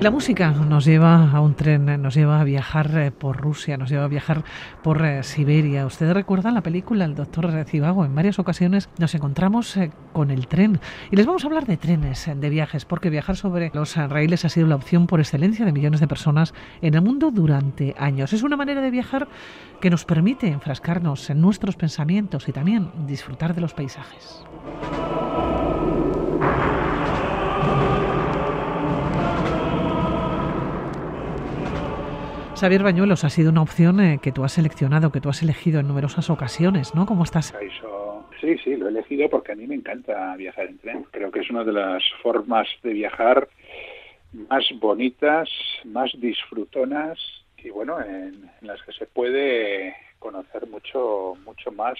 La música nos lleva a un tren, nos lleva a viajar eh, por Rusia, nos lleva a viajar por eh, Siberia. Ustedes recuerdan la película El Doctor Cibago. En varias ocasiones nos encontramos eh, con el tren. Y les vamos a hablar de trenes, de viajes, porque viajar sobre los raíles ha sido la opción por excelencia de millones de personas en el mundo durante años. Es una manera de viajar que nos permite enfrascarnos en nuestros pensamientos y también disfrutar de los paisajes. Xavier Bañuelos, ha sido una opción eh, que tú has seleccionado, que tú has elegido en numerosas ocasiones, ¿no? ¿Cómo estás? Sí, sí, lo he elegido porque a mí me encanta viajar en tren. Creo que es una de las formas de viajar más bonitas, más disfrutonas y bueno, en, en las que se puede conocer mucho, mucho más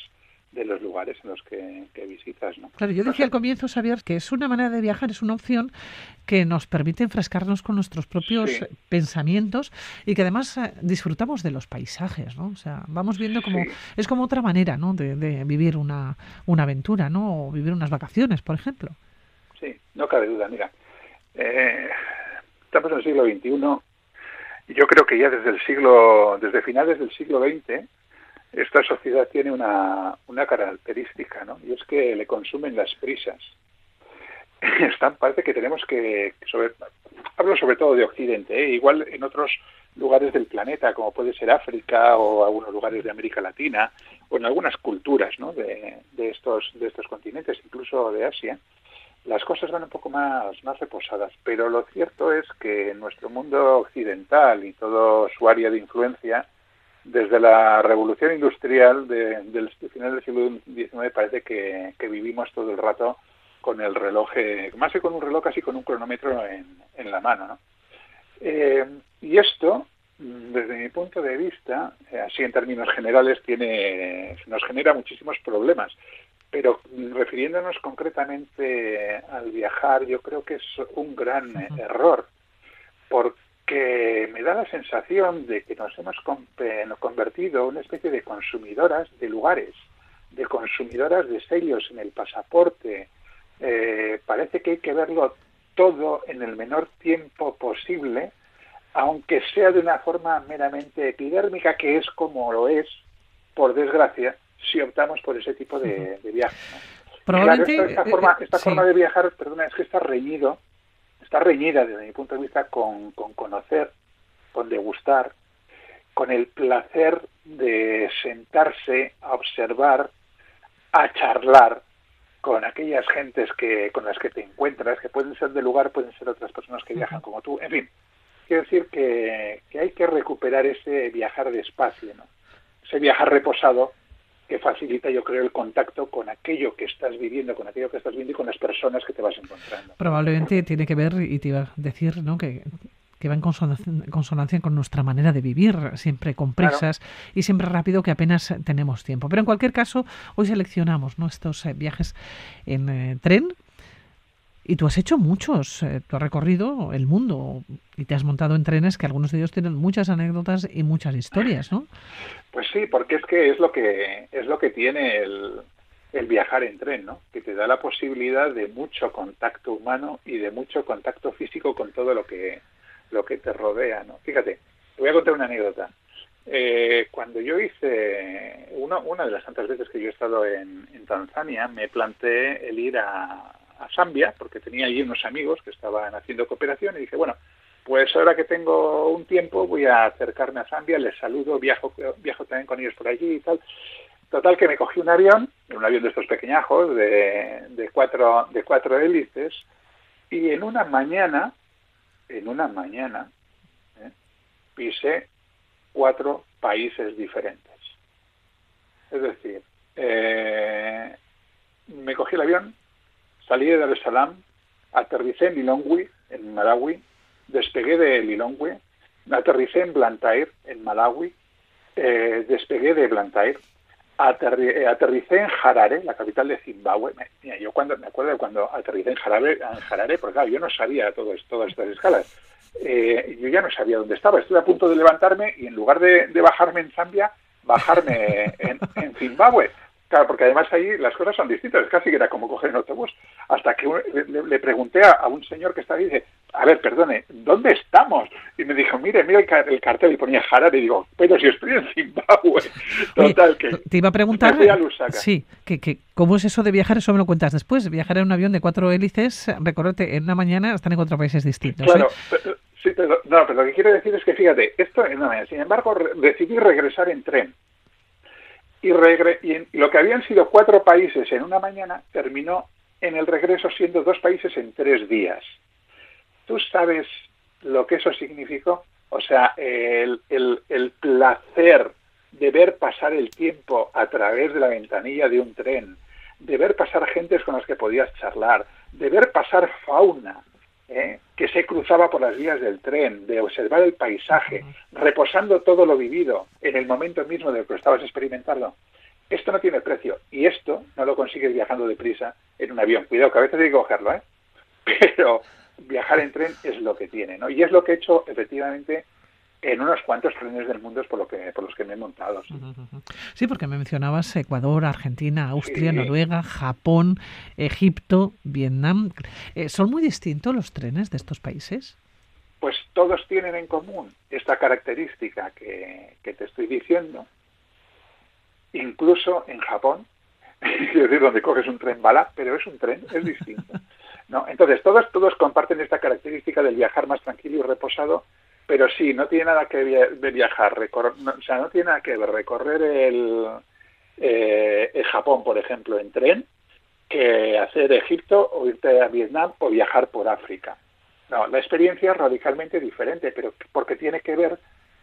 de los lugares en los que, visitas. ¿no? Claro, yo decía al comienzo, Xavier, que es una manera de viajar, es una opción que nos permite enfrescarnos con nuestros propios pensamientos y que además eh, disfrutamos de los paisajes, ¿no? O sea, vamos viendo como es como otra manera, ¿no? De, vivir una, una aventura, ¿no? O vivir unas vacaciones, por ejemplo. Sí, no cabe duda. Mira, eh, estamos en el siglo XXI y yo creo que ya desde el siglo, desde finales del siglo XX esta sociedad tiene una, una característica, ¿no? Y es que le consumen las prisas. Están, parece que tenemos que, sobre, hablo sobre todo de Occidente, ¿eh? igual en otros lugares del planeta, como puede ser África o algunos lugares de América Latina, o en algunas culturas ¿no? de, de, estos, de estos continentes, incluso de Asia, las cosas van un poco más, más reposadas. Pero lo cierto es que en nuestro mundo occidental y todo su área de influencia, desde la revolución industrial de, del final del siglo XIX parece que, vivimos todo el rato con el reloj, eh, más que con un reloj, casi con un cronómetro en, en la mano. ¿no? Eh, y esto, desde mi punto de vista, eh, así en términos generales, tiene, nos genera muchísimos problemas. Pero refiriéndonos concretamente al viajar, yo creo que es un gran error, porque que me da la sensación de que nos hemos convertido en una especie de consumidoras de lugares, de consumidoras de sellos en el pasaporte. Eh, parece que hay que verlo todo en el menor tiempo posible, aunque sea de una forma meramente epidérmica, que es como lo es, por desgracia, si optamos por ese tipo de, viaje. Probablemente, esta, forma, esta forma de viajar, perdona, es que está reñido está reñida desde mi punto de vista con, conocer, con degustar, con el placer de sentarse a observar, a charlar con aquellas gentes que con las que te encuentras, que pueden ser de lugar, pueden ser otras personas que viajan como tú, en fin, quiero decir que, que hay que recuperar ese viajar despacio, ¿no? ese viajar reposado que facilita, yo creo, el contacto con aquello que estás viviendo, con aquello que estás viendo y con las personas que te vas encontrando. Probablemente tiene que ver, y te iba a decir, ¿no? que que va en consonancia, con nuestra manera de vivir, siempre con prisas y siempre rápido que apenas tenemos tiempo. Pero en cualquier caso, hoy seleccionamos nuestros eh, viajes en eh, tren y tú has hecho muchos, eh, tú has recorrido el mundo y te has montado en trenes que algunos de ellos tienen muchas anécdotas y muchas historias, ¿no? Pues sí, porque es que es lo que es lo que tiene el, el viajar en tren, ¿no? Que te da la posibilidad de mucho contacto humano y de mucho contacto físico con todo lo que lo que te rodea, ¿no? Fíjate, te voy a contar una anécdota. Eh, cuando yo hice, una, una de las tantas veces que yo he estado en Tanzania, me planteé el ir a, a Zambia, porque tenía allí unos amigos que estaban haciendo cooperación y dije, bueno, pues ahora que tengo un tiempo voy a acercarme a Zambia, les saludo, viajo, viajo también con ellos por allí y tal. Total que me cogí un avión, un avión de estos pequeñajos, de, de, cuatro, de cuatro hélices, y en una mañana, en una mañana, ¿eh? pisé cuatro países diferentes. Es decir, eh, me cogí el avión, Salí de Dar es Salaam, aterricé en Lilongwe, en Malawi, despegué de Lilongwe, aterricé en Blantyre, en Malawi, eh, despegué de Blantyre, eh, aterricé en Harare, la capital de Zimbabue. Mira, yo cuando me acuerdo de cuando aterricé en Harare, en Harare porque claro, yo no sabía todo, todas estas escalas. Eh, yo ya no sabía dónde estaba. Estuve a punto de levantarme y en lugar de, bajarme en Zambia, bajarme en, en Zimbabue Claro, porque además ahí las cosas son distintas, casi que era como coger un autobús. Hasta que le, pregunté a, un señor que estaba ahí, dice, a ver, perdone, ¿dónde estamos? Y me dijo, mire, mira el, cartel y ponía Harare, y digo, pero si estoy en Zimbabue. Total, que... Te iba a preguntar... sí, que, que, ¿cómo es eso de viajar? Eso me lo cuentas después. Viajar en un avión de cuatro hélices, recorrerte en una mañana, están en cuatro países distintos. Claro, ¿eh? sí, pero, no, pero lo que quiero decir es que, fíjate, esto en una mañana, sin embargo, decidí regresar en tren y, lo que habían sido cuatro países en una mañana terminó en el regreso siendo dos países en tres días. ¿Tú sabes lo que eso significó? O sea, el, el, placer de ver pasar el tiempo a través de la ventanilla de un tren, de ver pasar gentes con las que podías charlar, de ver pasar fauna, ¿eh? que se cruzaba por las vías del tren, de observar el paisaje, reposando todo lo vivido en el momento mismo de lo que estabas experimentando. Esto no tiene precio y esto no lo consigues viajando deprisa en un avión. Cuidado, que a veces hay que cogerlo, ¿eh? Pero viajar en tren es lo que tiene, ¿no? Y es lo que he hecho efectivamente en unos cuantos trenes del mundo es por, lo que, por los que me he montado. Sí, porque me mencionabas Ecuador, Argentina, Austria, Noruega, Japón, Egipto, Vietnam. Eh, ¿Son muy distintos los trenes de estos países? Pues todos tienen en común esta característica que, te estoy diciendo. Incluso en Japón, es decir, donde coges un tren bala, pero es un tren, es distinto. ¿no? Entonces, todos, todos comparten esta característica del viajar más tranquilo y reposado pero sí, no tiene nada que ver viajar, o sea, no tiene nada que ver recorrer el, eh, el Japón, por ejemplo, en tren, que hacer Egipto o irte a Vietnam o viajar por África. No, la experiencia es radicalmente diferente, pero porque tiene que ver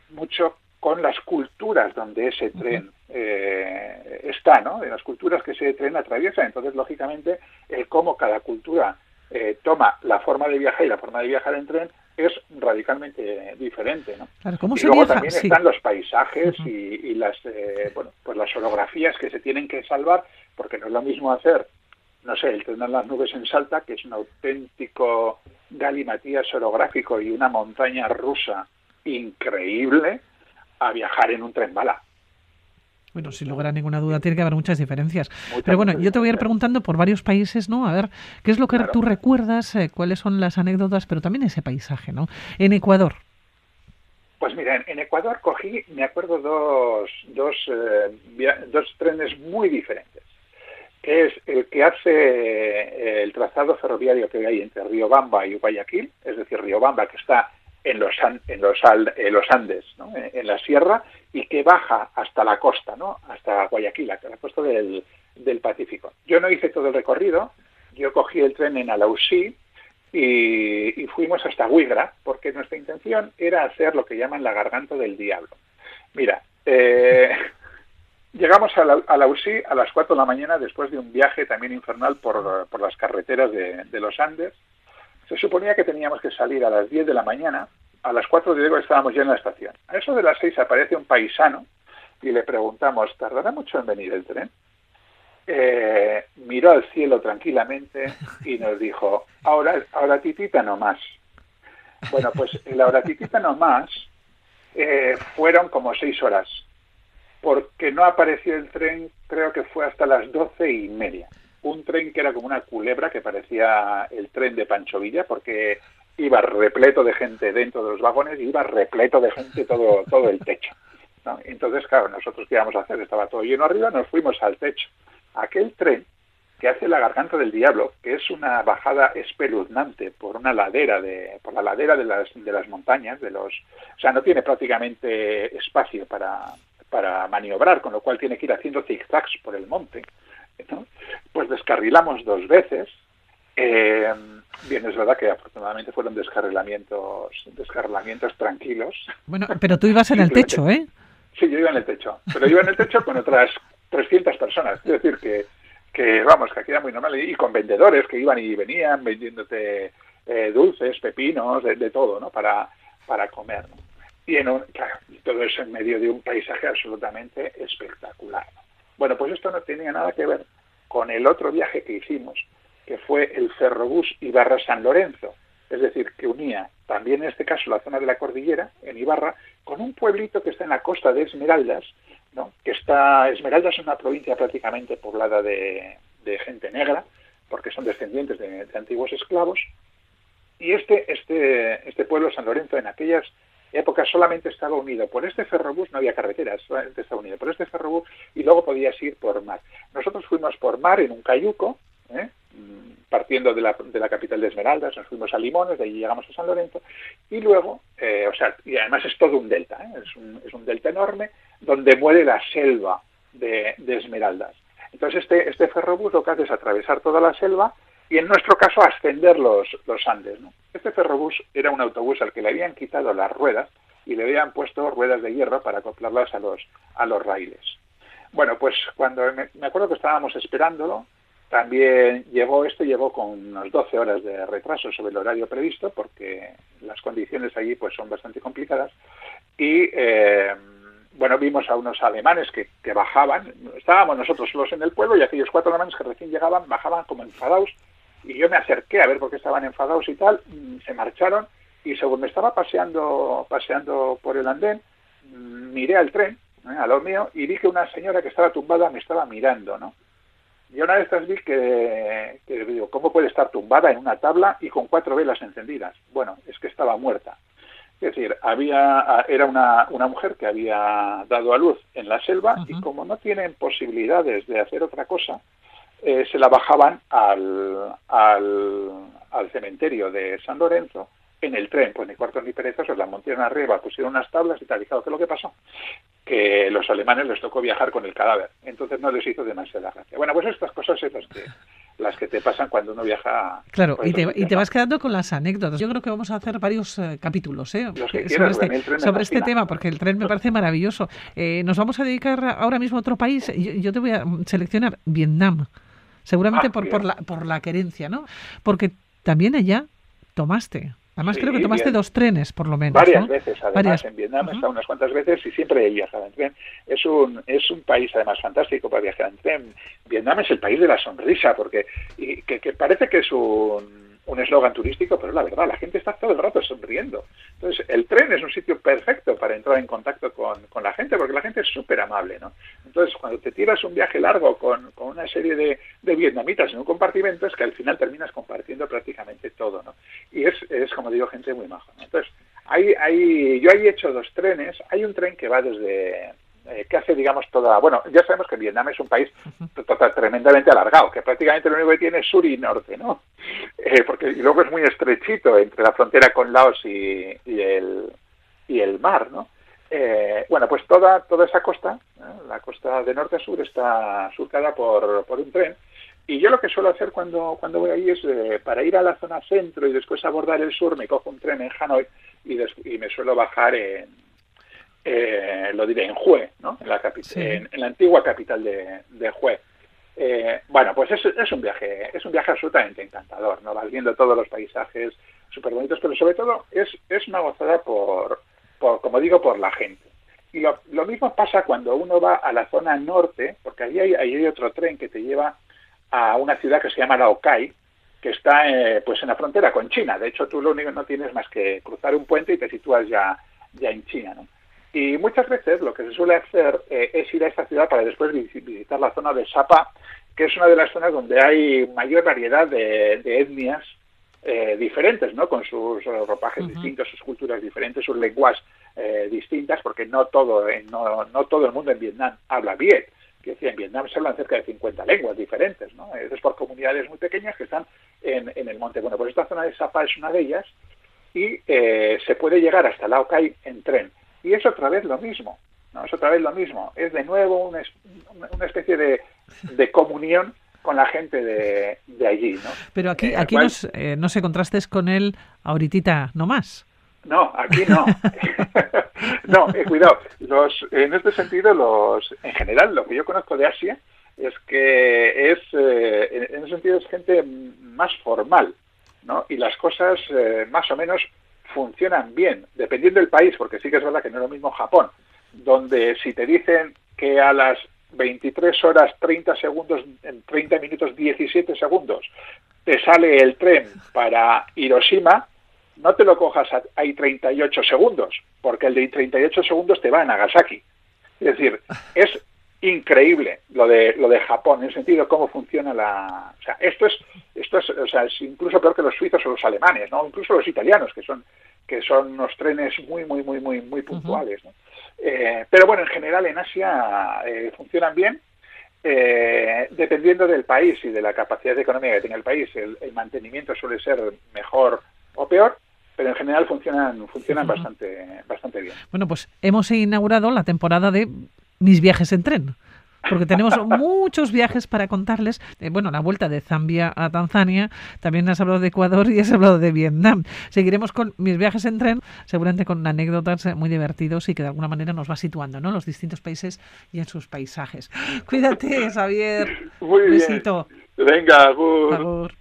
mucho con las culturas donde ese tren eh, está, ¿no? De las culturas que ese tren atraviesa. Entonces, lógicamente, el cómo cada cultura eh, toma la forma de viajar y la forma de viajar en tren es radicalmente diferente, ¿no? y luego también están los paisajes y, las eh, bueno pues las orografías que se tienen que salvar porque no es lo mismo hacer no sé el tren de las nubes en Salta que es un auténtico galimatías orográfico y una montaña rusa increíble a viajar en un tren bala bueno, sin lugar a ninguna duda, tiene que haber muchas diferencias. Pero bueno, yo te voy a ir preguntando por varios países, ¿no? A ver, ¿qué es lo que tú recuerdas? Eh, ¿Cuáles son las anécdotas? Pero también ese paisaje, ¿no? En Ecuador. Pues mira, en, Ecuador cogí, me acuerdo, dos, dos, eh, dos trenes muy diferentes. Que es el que hace eh, el trazado ferroviario que hay entre Riobamba y Guayaquil, es decir, Riobamba, que está en los, en los, los Andes, ¿no? en, la sierra, y que baja hasta la costa, ¿no? hasta Guayaquil, hasta la costa del, del Pacífico. Yo no hice todo el recorrido, yo cogí el tren en Alausí y, fuimos hasta Huigra, porque nuestra intención era hacer lo que llaman la garganta del diablo. Mira, eh, llegamos a, la, a a las 4 de la mañana después de un viaje también infernal por, por las carreteras de, de los Andes se suponía que teníamos que salir a las 10 de la mañana, a las 4 de estábamos ya en la estación. A eso de las 6 aparece un paisano y le preguntamos, ¿tardará mucho en venir el tren? Eh, miró al cielo tranquilamente y nos dijo, ahora, ahora titita no más. Bueno, pues la hora titita no más eh, fueron como seis horas, porque no apareció el tren, creo que fue hasta las doce y media un tren que era como una culebra que parecía el tren de Pancho Villa porque iba repleto de gente dentro de los vagones y iba repleto de gente todo, todo el techo. Entonces, claro, nosotros qué íbamos a hacer, estaba todo lleno arriba, nos fuimos al techo. Aquel tren que hace la garganta del diablo, que es una bajada espeluznante por una ladera de, por la ladera de las, de las montañas, de los, o sea, no tiene prácticamente espacio para, para maniobrar, con lo cual tiene que ir haciendo zigzags por el monte pues descarrilamos dos veces. Eh, bien, es verdad que afortunadamente fueron descarrilamientos, descarrilamientos tranquilos. Bueno, pero tú ibas en el techo, ¿eh? Sí, yo iba en el techo, pero iba en el techo con otras 300 personas. Es decir, que, que vamos, que aquí era muy normal. Y con vendedores que iban y venían vendiéndote eh, dulces, pepinos, de, todo, ¿no? Para, para comer. Y en claro, todo eso en medio de un paisaje absolutamente espectacular. Bueno, pues esto no tenía nada que ver con el otro viaje que hicimos, que fue el ferrobús Ibarra-San Lorenzo, es decir, que unía también en este caso la zona de la cordillera, en Ibarra, con un pueblito que está en la costa de Esmeraldas, ¿no? que está Esmeralda es una provincia prácticamente poblada de, gente negra, porque son descendientes de, antiguos esclavos, y este, este, este pueblo, San Lorenzo, en aquellas épocas solamente estaba unido por este ferrobús, no había carreteras, solamente estaba unido por este ferrobús y luego podías ir por mar. Nosotros fuimos por mar en un cayuco, ¿eh? Partiendo de la, de la, capital de Esmeraldas, nos fuimos a Limones, de allí llegamos a San Lorenzo, y luego, eh, o sea, y además es todo un delta, ¿eh? es, un, es, un, delta enorme donde muere la selva de, de, Esmeraldas. Entonces este, este ferrobús lo que hace es atravesar toda la selva y en nuestro caso ascender los, los Andes. ¿no? Este ferrobús era un autobús al que le habían quitado las ruedas y le habían puesto ruedas de hierro para acoplarlas a los, a los raíles. Bueno, pues cuando me acuerdo que estábamos esperándolo, también llegó, esto llegó con unas 12 horas de retraso sobre el horario previsto, porque las condiciones allí pues son bastante complicadas. Y eh, bueno, vimos a unos alemanes que, que, bajaban, estábamos nosotros solos en el pueblo y aquellos cuatro alemanes que recién llegaban bajaban como enfadados y yo me acerqué a ver por qué estaban enfadados y tal, mm, se marcharon y según me estaba paseando, paseando por el andén, mm, miré al tren, ¿eh? a lo mío, y vi que una señora que estaba tumbada me estaba mirando, ¿no? Y una de estas vi que, digo, ¿cómo puede estar tumbada en una tabla y con cuatro velas encendidas? Bueno, es que estaba muerta. Es decir, había, era una, una mujer que había dado a luz en la selva y como no tienen posibilidades de hacer otra cosa, eh, se la bajaban al, al, al cementerio de San Lorenzo en el tren, pues ni cuartos ni perezas, la montaron arriba, pusieron unas tablas y tal. ¿Y claro, ¿qué es lo que pasó? Que los alemanes les tocó viajar con el cadáver, entonces no les hizo demasiada gracia. Bueno, pues estas cosas son las que las que te pasan cuando uno viaja. Claro, y te, y te, vas quedando con las anécdotas. Yo creo que vamos a hacer varios eh, capítulos ¿eh? sobre, este, sobre este, tema, porque el tren me parece maravilloso. Eh, nos vamos a dedicar ahora mismo a otro país. Yo, te voy a seleccionar Vietnam, seguramente ah, por, por, la, por la querencia, ¿no? Porque también allá tomaste Además, creo que tomaste dos trenes, por lo menos. Varias veces, además. En Vietnam he estado unas cuantas veces y siempre he viajado en tren. Es un, es un país, además, fantástico para viajar en tren. Vietnam es el país de la sonrisa, porque y que, que parece que es un un eslogan turístico, pero la verdad, la gente está todo el rato sonriendo. Entonces, el tren es un sitio perfecto para entrar en contacto con, la gente, porque la gente es súper amable, ¿no? Entonces, cuando te tiras un viaje largo con, una serie de, vietnamitas en un compartimento, es que al final terminas compartiendo prácticamente todo, ¿no? Y es, es como digo, gente muy maja, Entonces, hay, hay, yo ahí he hecho dos trenes. Hay un tren que va desde, eh, que hace, digamos, toda... Bueno, ya sabemos que Vietnam es un país tremendamente alargado, que prácticamente lo único que tiene es sur y norte, ¿no? Eh, porque y luego es muy estrechito entre la frontera con Laos y, el, y el mar, ¿no? Eh, bueno, pues toda, toda esa costa, la costa de norte a sur, está surcada por, por un tren. Y yo lo que suelo hacer cuando, cuando voy ahí es, para ir a la zona centro y después abordar el sur, me cojo un tren en Hanoi y, y me suelo bajar en, eh, lo diré, en Hue, ¿no? en, la en, la antigua capital de, de Hue. Eh, bueno, pues es, es, un viaje, es un viaje absolutamente encantador, ¿no? Vas viendo todos los paisajes súper bonitos, pero sobre todo es, es una gozada por, por, como digo, por la gente. Y lo, lo, mismo pasa cuando uno va a la zona norte, porque ahí hay, hay otro tren que te lleva a una ciudad que se llama Laokai, que está eh, pues en la frontera con China. De hecho, tú lo único que no tienes más que cruzar un puente y te sitúas ya, ya en China. ¿no? Y muchas veces lo que se suele hacer eh, es ir a esta ciudad para después visitar la zona de Sapa, que es una de las zonas donde hay mayor variedad de, etnias eh, diferentes, ¿no? Con sus ropajes distintos, sus culturas diferentes, sus lenguas eh, distintas, porque no todo, no, no todo el mundo en Vietnam habla bien. Que en Vietnam se hablan cerca de 50 lenguas diferentes, ¿no? Es por comunidades muy pequeñas que están en, en el monte. Bueno, pues esta zona de Sapa es una de ellas y se puede llegar hasta Lao Cai en tren y es otra vez lo mismo, ¿no? Es otra vez lo mismo. Es de nuevo una, una especie de, de comunión con la gente de, de allí, ¿no? Pero aquí, eh, aquí eh, no se contrastes con él ahorita no más. No, aquí no. no, eh, cuidado. Los, en este sentido, los, en general, lo que yo conozco de Asia es que es, en ese sentido, es gente más formal, ¿no? Y las cosas más o menos funcionan bien, dependiendo del país, porque sí que es verdad que no es lo mismo Japón, donde si te dicen que a las 23 horas 30 segundos, en 30 minutos 17 segundos, te sale el tren para Hiroshima, no te lo cojas ahí 38 segundos, porque el de 38 segundos te va a Nagasaki. Es decir, es increíble lo de lo de Japón en el sentido de cómo funciona la o sea esto es esto es o sea es incluso peor que los suizos o los alemanes no incluso los italianos que son que son unos trenes muy muy muy muy muy puntuales ¿no? eh, pero bueno en general en Asia eh, funcionan bien eh, dependiendo del país y de la capacidad económica que tenga el país el, el mantenimiento suele ser mejor o peor pero en general funcionan funcionan bastante bastante bien. Bueno, pues hemos inaugurado la temporada de mis viajes en tren. Porque tenemos muchos viajes para contarles. Eh, bueno, la vuelta de Zambia a Tanzania, también has hablado de Ecuador y has hablado de Vietnam. Seguiremos con mis viajes en tren, seguramente con anécdotas muy divertidos y que de alguna manera nos va situando, ¿no? Los distintos países y en sus paisajes. Cuídate, Xavier. Muy Besito. bien. Venga. Agur.